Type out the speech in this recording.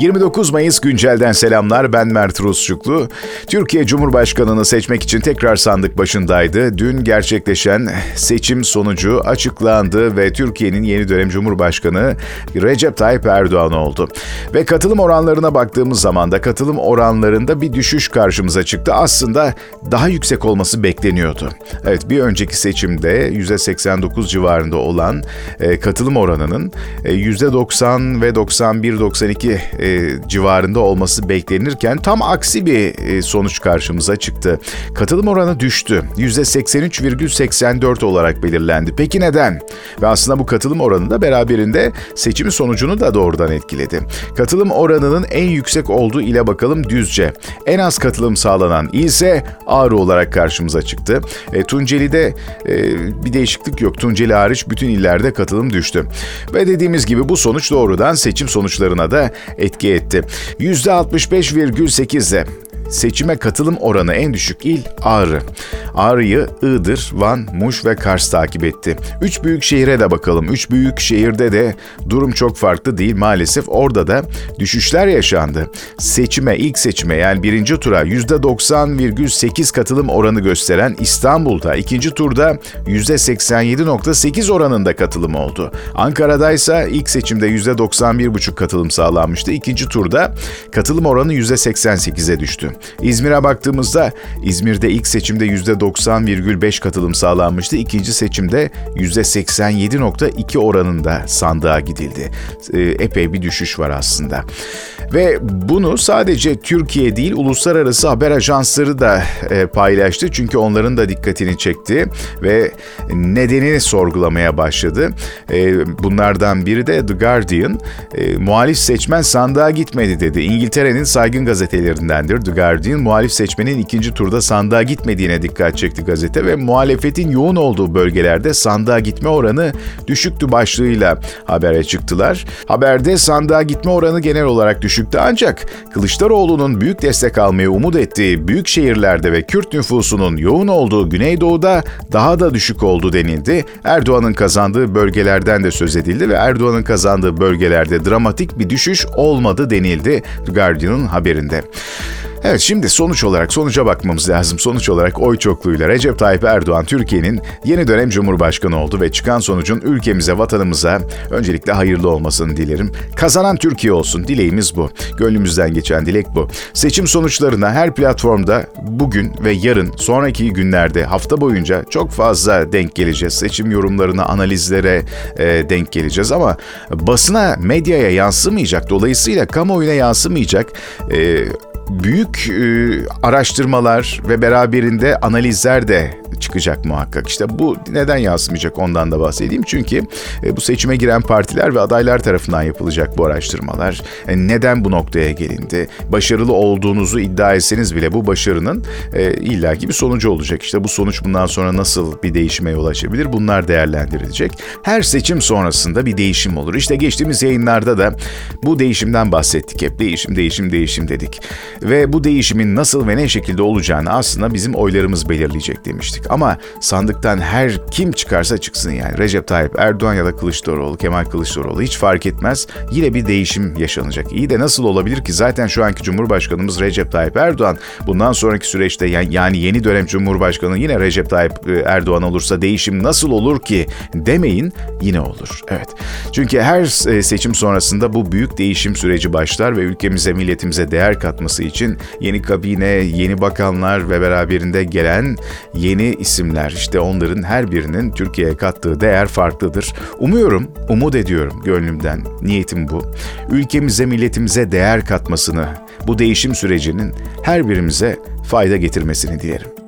29 Mayıs güncelden selamlar. Ben Mert Rusçuklu. Türkiye Cumhurbaşkanı'nı seçmek için tekrar sandık başındaydı. Dün gerçekleşen seçim sonucu açıklandı ve Türkiye'nin yeni dönem Cumhurbaşkanı Recep Tayyip Erdoğan oldu. Ve katılım oranlarına baktığımız zaman da katılım oranlarında bir düşüş karşımıza çıktı. Aslında daha yüksek olması bekleniyordu. Evet bir önceki seçimde %89 civarında olan e, katılım oranının e, %90 ve 91-92 e, civarında olması beklenirken tam aksi bir e, sonuç karşımıza çıktı. Katılım oranı düştü. %83,84 olarak belirlendi. Peki neden? Ve aslında bu katılım oranı da beraberinde seçim sonucunu da doğrudan etkiledi. Katılım oranının en yüksek olduğu ile bakalım Düzce. En az katılım sağlanan ise Ağrı olarak karşımıza çıktı. E, Tunceli'de e, bir değişiklik yok. Tunceli hariç bütün illerde katılım düştü. Ve dediğimiz gibi bu sonuç doğrudan seçim sonuçlarına da etki etti. %65,8'de seçime katılım oranı en düşük il Ağrı. Ağrı'yı Iğdır, Van, Muş ve Kars takip etti. Üç büyük şehire de bakalım. Üç büyük şehirde de durum çok farklı değil maalesef. Orada da düşüşler yaşandı. Seçime, ilk seçime yani birinci tura %90,8 katılım oranı gösteren İstanbul'da ikinci turda %87,8 oranında katılım oldu. Ankara'da ise ilk seçimde %91,5 katılım sağlanmıştı. İkinci turda katılım oranı %88'e düştü. İzmir'e baktığımızda İzmir'de ilk seçimde %90,5 katılım sağlanmıştı. İkinci seçimde %87,2 oranında sandığa gidildi. Ee, epey bir düşüş var aslında. Ve bunu sadece Türkiye değil uluslararası haber ajansları da e, paylaştı. Çünkü onların da dikkatini çekti ve nedenini sorgulamaya başladı. E, bunlardan biri de The Guardian. E, muhalif seçmen sandığa gitmedi dedi. İngiltere'nin saygın gazetelerindendir The Guardian. Muhalif seçmenin ikinci turda sandığa gitmediğine dikkat çekti gazete ve muhalefetin yoğun olduğu bölgelerde sandığa gitme oranı düşüktü başlığıyla habere çıktılar. Haberde sandığa gitme oranı genel olarak düşüktü ancak Kılıçdaroğlu'nun büyük destek almayı umut ettiği büyük şehirlerde ve Kürt nüfusunun yoğun olduğu Güneydoğu'da daha da düşük oldu denildi. Erdoğan'ın kazandığı bölgelerden de söz edildi ve Erdoğan'ın kazandığı bölgelerde dramatik bir düşüş olmadı denildi Guardian'ın haberinde. Evet şimdi sonuç olarak sonuca bakmamız lazım. Sonuç olarak oy çokluğuyla Recep Tayyip Erdoğan Türkiye'nin yeni dönem Cumhurbaşkanı oldu ve çıkan sonucun ülkemize, vatanımıza öncelikle hayırlı olmasını dilerim. Kazanan Türkiye olsun. Dileğimiz bu. Gönlümüzden geçen dilek bu. Seçim sonuçlarına her platformda bugün ve yarın sonraki günlerde hafta boyunca çok fazla denk geleceğiz. Seçim yorumlarına, analizlere e, denk geleceğiz ama basına, medyaya yansımayacak. Dolayısıyla kamuoyuna yansımayacak. E, büyük e, araştırmalar ve beraberinde analizler de çıkacak muhakkak. İşte bu neden yansımayacak ondan da bahsedeyim. Çünkü e, bu seçime giren partiler ve adaylar tarafından yapılacak bu araştırmalar. E, neden bu noktaya gelindi? Başarılı olduğunuzu iddia etseniz bile bu başarının e, illaki bir sonucu olacak. İşte bu sonuç bundan sonra nasıl bir değişime yol açabilir? Bunlar değerlendirilecek. Her seçim sonrasında bir değişim olur. İşte geçtiğimiz yayınlarda da bu değişimden bahsettik hep. Değişim, değişim, değişim dedik. Ve bu değişimin nasıl ve ne şekilde olacağını aslında bizim oylarımız belirleyecek demiştik. Ama sandıktan her kim çıkarsa çıksın yani Recep Tayyip Erdoğan ya da Kılıçdaroğlu, Kemal Kılıçdaroğlu hiç fark etmez. Yine bir değişim yaşanacak. İyi de nasıl olabilir ki zaten şu anki Cumhurbaşkanımız Recep Tayyip Erdoğan bundan sonraki süreçte yani yeni dönem Cumhurbaşkanı yine Recep Tayyip e, Erdoğan olursa değişim nasıl olur ki demeyin yine olur. Evet. Çünkü her e, seçim sonrasında bu büyük değişim süreci başlar ve ülkemize, milletimize değer katması için yeni kabine, yeni bakanlar ve beraberinde gelen yeni isimler işte onların her birinin Türkiye'ye kattığı değer farklıdır. Umuyorum, umut ediyorum gönlümden. Niyetim bu. Ülkemize, milletimize değer katmasını, bu değişim sürecinin her birimize fayda getirmesini dilerim.